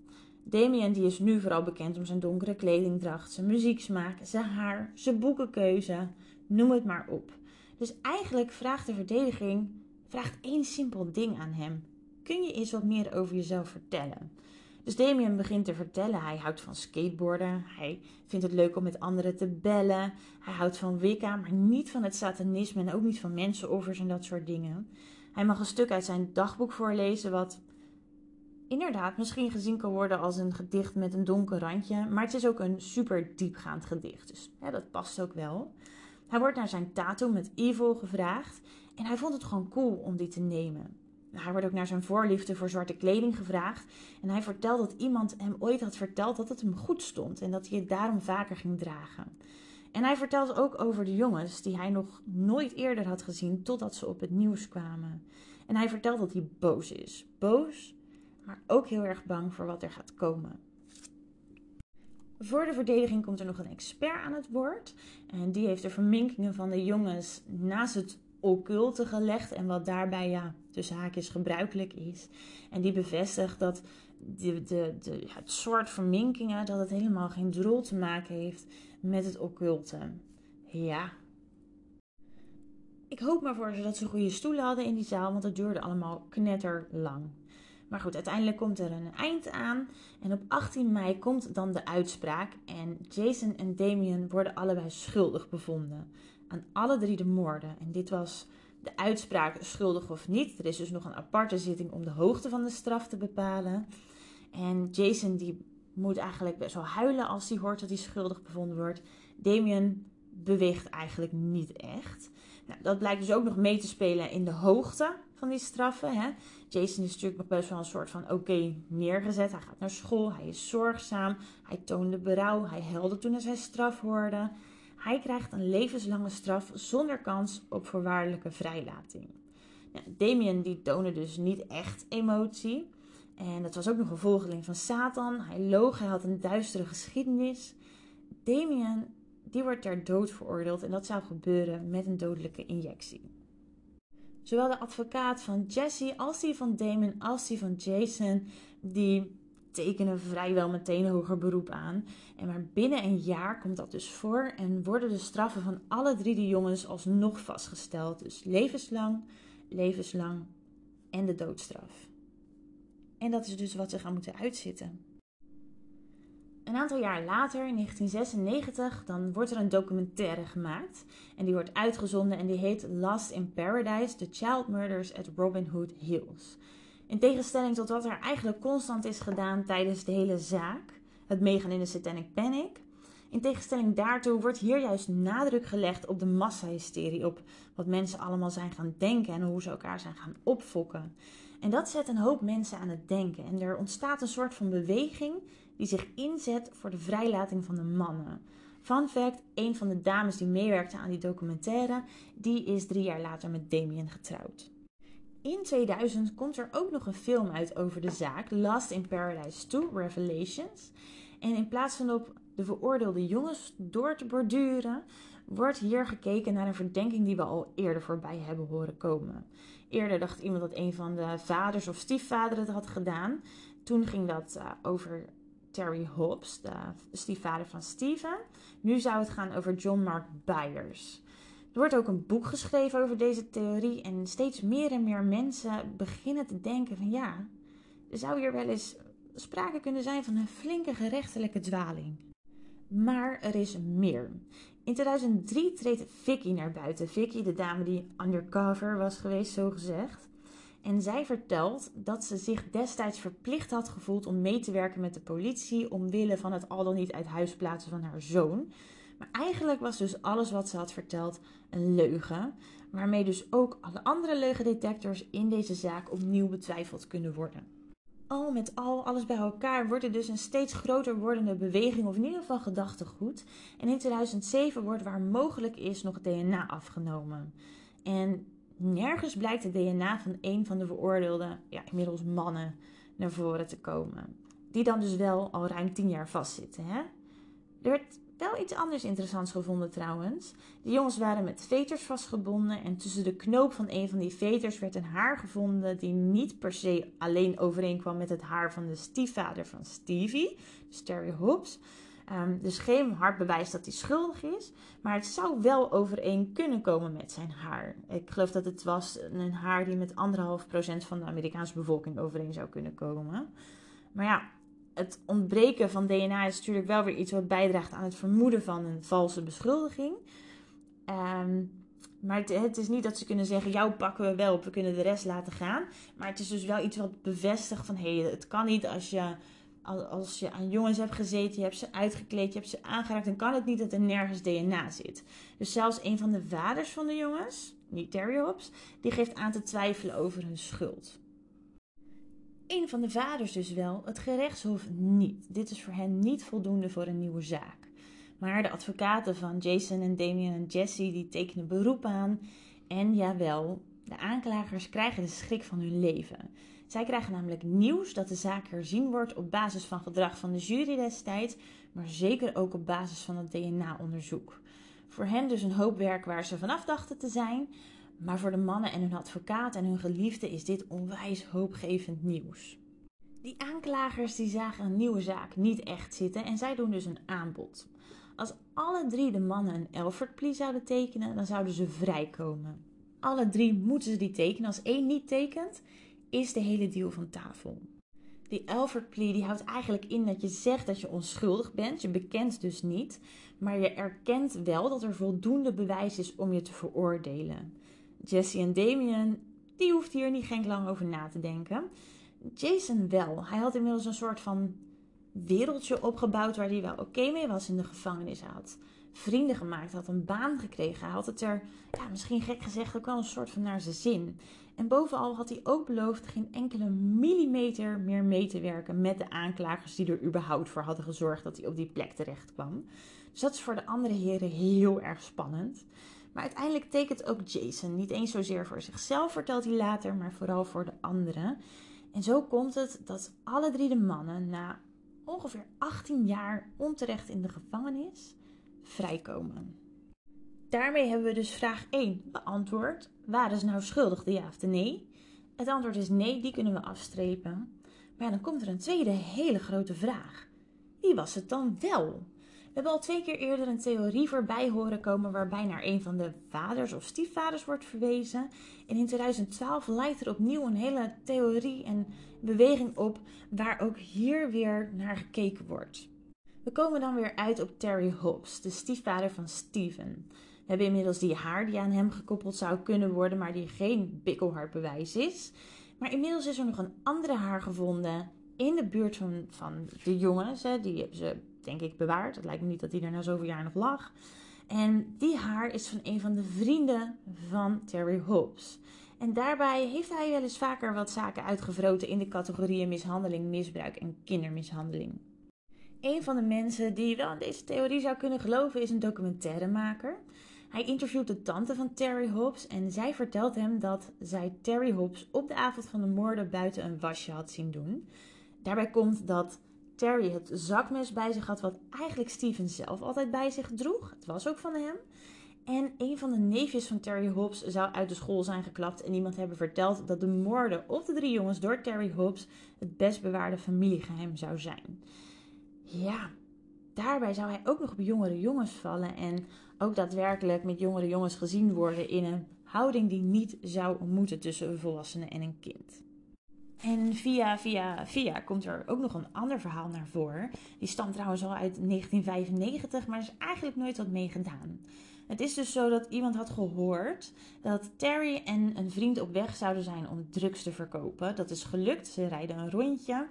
Damien die is nu vooral bekend om zijn donkere kledingdracht, zijn muzieksmaak, zijn haar, zijn boekenkeuze, noem het maar op. Dus eigenlijk vraagt de verdediging vraagt één simpel ding aan hem. Kun je eens wat meer over jezelf vertellen? Dus Damien begint te vertellen. Hij houdt van skateboarden. Hij vindt het leuk om met anderen te bellen. Hij houdt van Wicca, maar niet van het satanisme en ook niet van mensenoffers en dat soort dingen. Hij mag een stuk uit zijn dagboek voorlezen, wat inderdaad misschien gezien kan worden als een gedicht met een donker randje. Maar het is ook een super diepgaand gedicht. Dus dat past ook wel. Hij wordt naar zijn tattoo met Evil gevraagd. En hij vond het gewoon cool om die te nemen. Hij wordt ook naar zijn voorliefde voor zwarte kleding gevraagd. En hij vertelt dat iemand hem ooit had verteld dat het hem goed stond en dat hij het daarom vaker ging dragen. En hij vertelt ook over de jongens die hij nog nooit eerder had gezien totdat ze op het nieuws kwamen. En hij vertelt dat hij boos is. Boos, maar ook heel erg bang voor wat er gaat komen. Voor de verdediging komt er nog een expert aan het woord. En die heeft de verminkingen van de jongens naast het occulte gelegd en wat daarbij ja, tussen haakjes gebruikelijk is. En die bevestigt dat de, de, de, het soort verminkingen dat het helemaal geen drol te maken heeft met het occulte. Ja. Ik hoop maar voor ze dat ze goede stoelen hadden in die zaal, want het duurde allemaal knetterlang. Maar goed, uiteindelijk komt er een eind aan. En op 18 mei komt dan de uitspraak. En Jason en Damien worden allebei schuldig bevonden aan alle drie de moorden. En dit was de uitspraak schuldig of niet. Er is dus nog een aparte zitting om de hoogte van de straf te bepalen. En Jason die moet eigenlijk best wel huilen als hij hoort dat hij schuldig bevonden wordt. Damien beweegt eigenlijk niet echt. Nou, dat blijkt dus ook nog mee te spelen in de hoogte van die straffen. Hè? Jason is natuurlijk nog best wel een soort van oké neergezet. Hij gaat naar school, hij is zorgzaam, hij toonde berouw, hij helde toen hij zijn straf hoorde. Hij krijgt een levenslange straf zonder kans op voorwaardelijke vrijlating. Ja, Damien die toonde dus niet echt emotie. En dat was ook nog een volgeling van Satan. Hij loog, hij had een duistere geschiedenis. Damien die wordt ter dood veroordeeld en dat zou gebeuren met een dodelijke injectie. Zowel de advocaat van Jesse als die van Damon als die van Jason, die tekenen vrijwel meteen hoger beroep aan. En maar binnen een jaar komt dat dus voor en worden de straffen van alle drie de jongens alsnog vastgesteld. Dus levenslang, levenslang en de doodstraf. En dat is dus wat ze gaan moeten uitzitten. Een aantal jaar later, in 1996, dan wordt er een documentaire gemaakt. En die wordt uitgezonden en die heet Lost in Paradise: The Child Murders at Robin Hood Hills. In tegenstelling tot wat er eigenlijk constant is gedaan tijdens de hele zaak, het meegaan in de Satanic Panic. In tegenstelling daartoe wordt hier juist nadruk gelegd op de massahysterie, op wat mensen allemaal zijn gaan denken en hoe ze elkaar zijn gaan opfokken. En dat zet een hoop mensen aan het denken. En er ontstaat een soort van beweging die zich inzet voor de vrijlating van de mannen. Fun fact, een van de dames die meewerkte aan die documentaire, die is drie jaar later met Damien getrouwd. In 2000 komt er ook nog een film uit over de zaak, Last in Paradise 2 Revelations. En in plaats van op de veroordeelde jongens door te borduren, wordt hier gekeken naar een verdenking die we al eerder voorbij hebben horen komen. Eerder dacht iemand dat een van de vaders of stiefvaderen het had gedaan. Toen ging dat uh, over Terry Hobbs, de stiefvader van Steven. Nu zou het gaan over John Mark Byers. Er wordt ook een boek geschreven over deze theorie en steeds meer en meer mensen beginnen te denken van ja, er zou hier wel eens sprake kunnen zijn van een flinke gerechtelijke dwaling. Maar er is meer. In 2003 treedt Vicky naar buiten. Vicky, de dame die undercover was geweest, zo gezegd. En zij vertelt dat ze zich destijds verplicht had gevoeld om mee te werken met de politie omwille van het al dan niet uit huis plaatsen van haar zoon. Maar eigenlijk was dus alles wat ze had verteld een leugen, waarmee dus ook alle andere leugendetectors in deze zaak opnieuw betwijfeld kunnen worden. al met al, alles bij elkaar, wordt er dus een steeds groter wordende beweging, of in ieder geval gedachtegoed. En in 2007 wordt waar mogelijk is nog DNA afgenomen. En nergens blijkt het DNA van een van de veroordeelde, ja, inmiddels mannen, naar voren te komen. Die dan dus wel al ruim 10 jaar vastzitten. Hè? Er werd wel iets anders interessants gevonden trouwens. De jongens waren met veters vastgebonden en tussen de knoop van een van die veters werd een haar gevonden die niet per se alleen overeenkwam met het haar van de stiefvader van Stevie, dus Terry Hobbs. Um, dus geen hard bewijs dat hij schuldig is, maar het zou wel overeen kunnen komen met zijn haar. Ik geloof dat het was een haar die met anderhalf procent van de Amerikaanse bevolking overeen zou kunnen komen. Maar ja, het ontbreken van DNA is natuurlijk wel weer iets wat bijdraagt aan het vermoeden van een valse beschuldiging. Um, maar het, het, is niet dat ze kunnen zeggen: jou pakken we wel op, we kunnen de rest laten gaan. Maar het is dus wel iets wat bevestigt van hé, hey, het kan niet als je, als je aan jongens hebt gezeten, je hebt ze uitgekleed, je hebt ze aangeraakt, dan kan het niet dat er nergens DNA zit. Dus zelfs een van de vaders van de jongens, niet Terry Hobbs, die geeft aan te twijfelen over hun schuld. Een van de vaders dus wel, het gerechtshof niet. Dit is voor hen niet voldoende voor een nieuwe zaak. Maar de advocaten van Jason en Damien en Jesse die tekenen beroep aan. En jawel, de aanklagers krijgen de schrik van hun leven. Zij krijgen namelijk nieuws dat de zaak herzien wordt op basis van gedrag van de jury destijds, maar zeker ook op basis van het DNA-onderzoek. Voor hen dus een hoop werk waar ze vanaf dachten te zijn, maar voor de mannen en hun advocaat en hun geliefde is dit onwijs hoopgevend nieuws. Die aanklagers die zagen een nieuwe zaak niet echt zitten en zij doen dus een aanbod. Als alle drie de mannen een Alfred plea zouden tekenen, dan zouden ze vrijkomen. Alle drie moeten ze die tekenen. Als één niet tekent, is de hele deal van tafel. Die Alfred plea die houdt eigenlijk in dat je zegt dat je onschuldig bent. Je bekent dus niet, maar je erkent wel dat er voldoende bewijs is om je te veroordelen. Jesse en Damien, die hoeft hier niet geen lang over na te denken. Jason wel. Hij had inmiddels een soort van wereldje opgebouwd waar hij wel oké mee was in de gevangenis. Hij had vrienden gemaakt, had een baan gekregen. Hij had het er, ja, misschien gek gezegd, ook wel een soort van naar zijn zin. En bovenal had hij ook beloofd geen enkele millimeter meer mee te werken met de aanklagers die er überhaupt voor hadden gezorgd dat hij op die plek terecht kwam. Dus dat is voor de andere heren heel erg spannend. Maar uiteindelijk tekent ook Jason. Niet eens zozeer voor zichzelf, vertelt hij later, maar vooral voor de anderen. En zo komt het dat alle drie de mannen na ongeveer 18 jaar onterecht in de gevangenis vrijkomen. Daarmee hebben we dus vraag 1 beantwoord. Waren ze nou schuldig, de ja of de nee? Het antwoord is nee, die kunnen we afstrepen. Maar dan komt er een tweede hele grote vraag. Wie was het dan wel? We hebben al twee keer eerder een theorie voorbij horen komen waarbij naar een van de vaders of stiefvaders wordt verwezen. En in 2012 lijkt er opnieuw een hele theorie en beweging op waar ook hier weer naar gekeken wordt. We komen dan weer uit op Terry Hobbs, de stiefvader van Steven. We hebben inmiddels die haar die aan hem gekoppeld zou kunnen worden, maar die geen bikkelhard bewijs is. Maar inmiddels is er nog een andere haar gevonden in de buurt van, van de jongens. Hè. Die hebben ze denk ik, bewaard. Het lijkt me niet dat die er na zoveel jaar nog lag. En die haar is van een van de vrienden van Terry Hobbs. En daarbij heeft hij wel eens vaker wat zaken uitgevroten in de categorieën mishandeling, misbruik en kindermishandeling. Een van de mensen die wel aan deze theorie zou kunnen geloven is een documentairemaker. Hij interviewt de tante van Terry Hobbs en zij vertelt hem dat zij Terry Hobbs op de avond van de moorden buiten een wasje had zien doen. Daarbij komt dat Terry het zakmes bij zich had, wat eigenlijk Steven zelf altijd bij zich droeg. Het was ook van hem. En een van de neefjes van Terry Hobbs zou uit de school zijn geklapt en iemand hebben verteld dat de moorden op de drie jongens door Terry Hobbs het best bewaarde familiegeheim zou zijn. Ja, daarbij zou hij ook nog op jongere jongens vallen en ook daadwerkelijk met jongere jongens gezien worden in een houding die niet zou moeten tussen een volwassene en een kind. En via, via, via komt er ook nog een ander verhaal naar voren. Die stamt trouwens al uit 1995, maar er is eigenlijk nooit wat mee gedaan. Het is dus zo dat iemand had gehoord dat Terry en een vriend op weg zouden zijn om drugs te verkopen. Dat is gelukt. Ze rijden een rondje.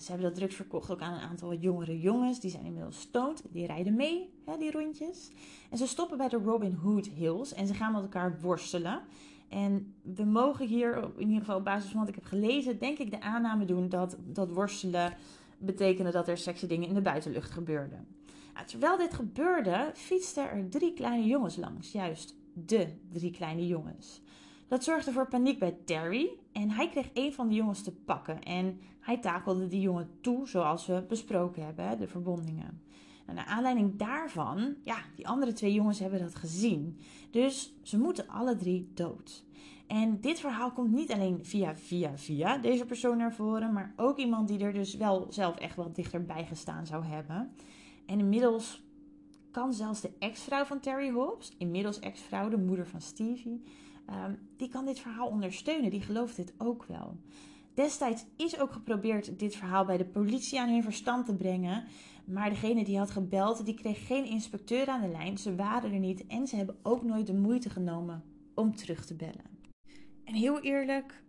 Ze hebben dat drugs verkocht ook aan een aantal jongere jongens. Die zijn inmiddels stoned. Die rijden mee, hè, die rondjes. En ze stoppen bij de Robin Hood Hills en ze gaan met elkaar worstelen. En we mogen hier, in ieder geval op basis van wat ik heb gelezen, denk ik de aanname doen dat, dat worstelen betekende dat er sexy dingen in de buitenlucht gebeurden. Terwijl dit gebeurde, fietsten er drie kleine jongens langs. Juist de drie kleine jongens. Dat zorgde voor paniek bij Terry en hij kreeg een van de jongens te pakken. En hij takelde die jongen toe, zoals we besproken hebben, de verbondingen. Nou, naar aanleiding daarvan, ja, die andere twee jongens hebben dat gezien. Dus ze moeten alle drie dood. En dit verhaal komt niet alleen via, via, via deze persoon naar voren, maar ook iemand die er dus wel zelf echt wel dichterbij gestaan zou hebben. En inmiddels kan zelfs de ex-vrouw van Terry Hobbs, inmiddels ex-vrouw, de moeder van Stevie, ehm, die kan dit verhaal ondersteunen. Die gelooft dit ook wel. Destijds is ook geprobeerd dit verhaal bij de politie aan hun verstand te brengen. Maar degene die had gebeld, die kreeg geen inspecteur aan de lijn. Ze waren er niet en ze hebben ook nooit de moeite genomen om terug te bellen. En heel eerlijk,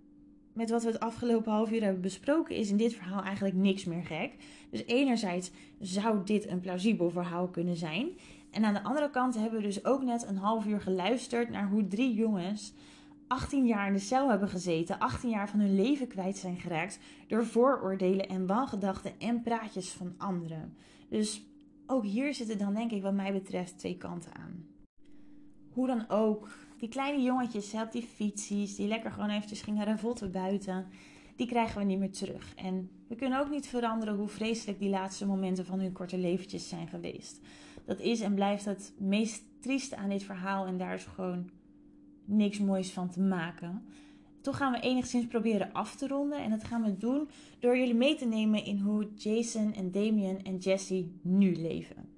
met wat we het afgelopen half uur hebben besproken, is in dit verhaal eigenlijk niks meer gek. Dus enerzijds zou dit een plausibel verhaal kunnen zijn. En aan de andere kant hebben we dus ook net een half uur geluisterd naar hoe drie jongens 18 jaar in de cel hebben gezeten, 18 jaar van hun leven kwijt zijn geraakt door vooroordelen en wangedachten en praatjes van anderen. Dus ook hier zitten dan denk ik wat mij betreft twee kanten aan. Hoe dan ook, die kleine jongetjes op die fietsies, die lekker gewoon eventjes gingen ravotten buiten, die krijgen we niet meer terug. En we kunnen ook niet veranderen hoe vreselijk die laatste momenten van hun korte leventjes zijn geweest. Dat is en blijft het meest trieste aan dit verhaal en daar is gewoon niks moois van te maken. Toch gaan we enigszins proberen af te ronden. En dat gaan we doen door jullie mee te nemen in hoe Jason en Damien en Jesse nu leven.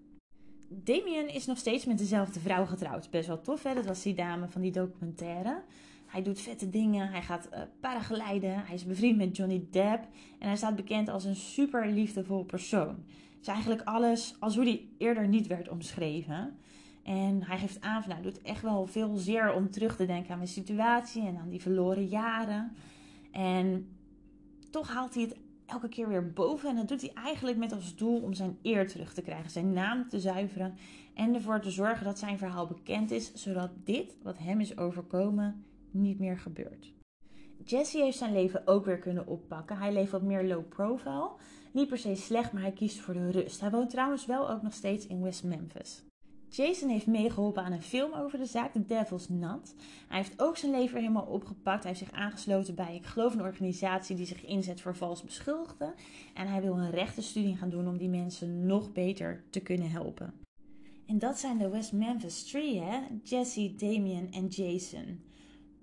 Damien is nog steeds met dezelfde vrouw getrouwd. Best wel tof, hè? Dat was die dame van die documentaire. Hij doet vette dingen. Hij gaat uh, paraglijden. Hij is bevriend met Johnny Depp. En hij staat bekend als een super liefdevol persoon. Het is eigenlijk alles als hoe hij eerder niet werd omschreven. En hij geeft aan van, nou, doet echt wel veel zeer om terug te denken aan mijn situatie en aan die verloren jaren. En toch haalt hij het elke keer weer boven. En dat doet hij eigenlijk met als doel om zijn eer terug te krijgen, zijn naam te zuiveren en ervoor te zorgen dat zijn verhaal bekend is, zodat dit, wat hem is overkomen, niet meer gebeurt. Jesse heeft zijn leven ook weer kunnen oppakken. Hij leeft wat meer low profile. Niet per se slecht, maar hij kiest voor de rust. Hij woont trouwens wel ook nog steeds in West Memphis. Jason heeft meegeholpen aan een film over de zaak, The Devil's Nut. Hij heeft ook zijn leven helemaal opgepakt. Hij heeft zich aangesloten bij, ik geloof, een organisatie die zich inzet voor vals beschuldigden. En hij wil een rechtenstudie gaan doen om die mensen nog beter te kunnen helpen. En dat zijn de West Memphis Three, hè? Jesse, Damien en Jason.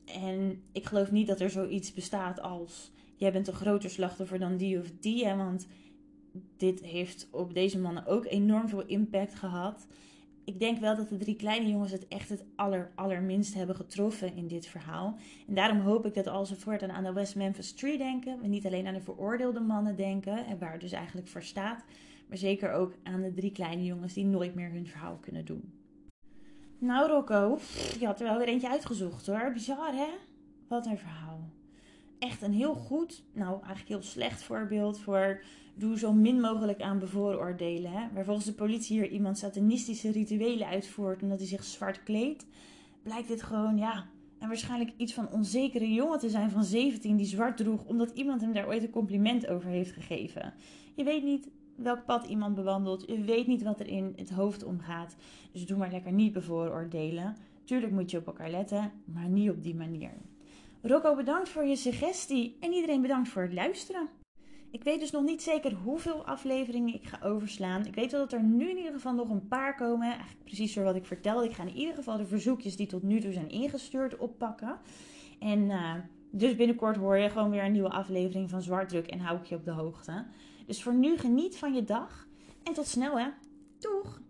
En ik geloof niet dat er zoiets bestaat als jij bent een groter slachtoffer dan die of die, hè? Want dit heeft op deze mannen ook enorm veel impact gehad ik denk wel dat de drie kleine jongens het echt het aller, allerminst hebben getroffen in dit verhaal. En daarom hoop ik dat als we voortaan aan de West Memphis Tree denken, we niet alleen aan de veroordeelde mannen denken, en waar het dus eigenlijk voor staat, maar zeker ook aan de drie kleine jongens die nooit meer hun verhaal kunnen doen. Nou Rocco, je had er wel weer eentje uitgezocht hoor. Bizar hè? Wat een verhaal. Echt een heel goed, nou eigenlijk heel slecht voorbeeld voor doe zo min mogelijk aan bevooroordelen. Hè? Waar volgens de politie hier iemand satanistische rituelen uitvoert omdat hij zich zwart kleedt, blijkt dit gewoon, ja, en waarschijnlijk iets van onzekere jongen te zijn van 17 die zwart droeg omdat iemand hem daar ooit een compliment over heeft gegeven. Je weet niet welk pad iemand bewandelt, je weet niet wat er in het hoofd omgaat. Dus doe maar lekker niet bevooroordelen. Tuurlijk moet je op elkaar letten, maar niet op die manier. Rocco, bedankt voor je suggestie en iedereen bedankt voor het luisteren. Ik weet dus nog niet zeker hoeveel afleveringen ik ga overslaan. Ik weet wel dat er nu in ieder geval nog een paar komen. Eigenlijk precies door wat ik vertelde. Ik ga in ieder geval de verzoekjes die tot nu toe zijn ingestuurd oppakken. En uh, dus binnenkort hoor je gewoon weer een nieuwe aflevering van Zwartdruk en hou ik je op de hoogte. Dus voor nu geniet van je dag en tot snel hè. Doeg!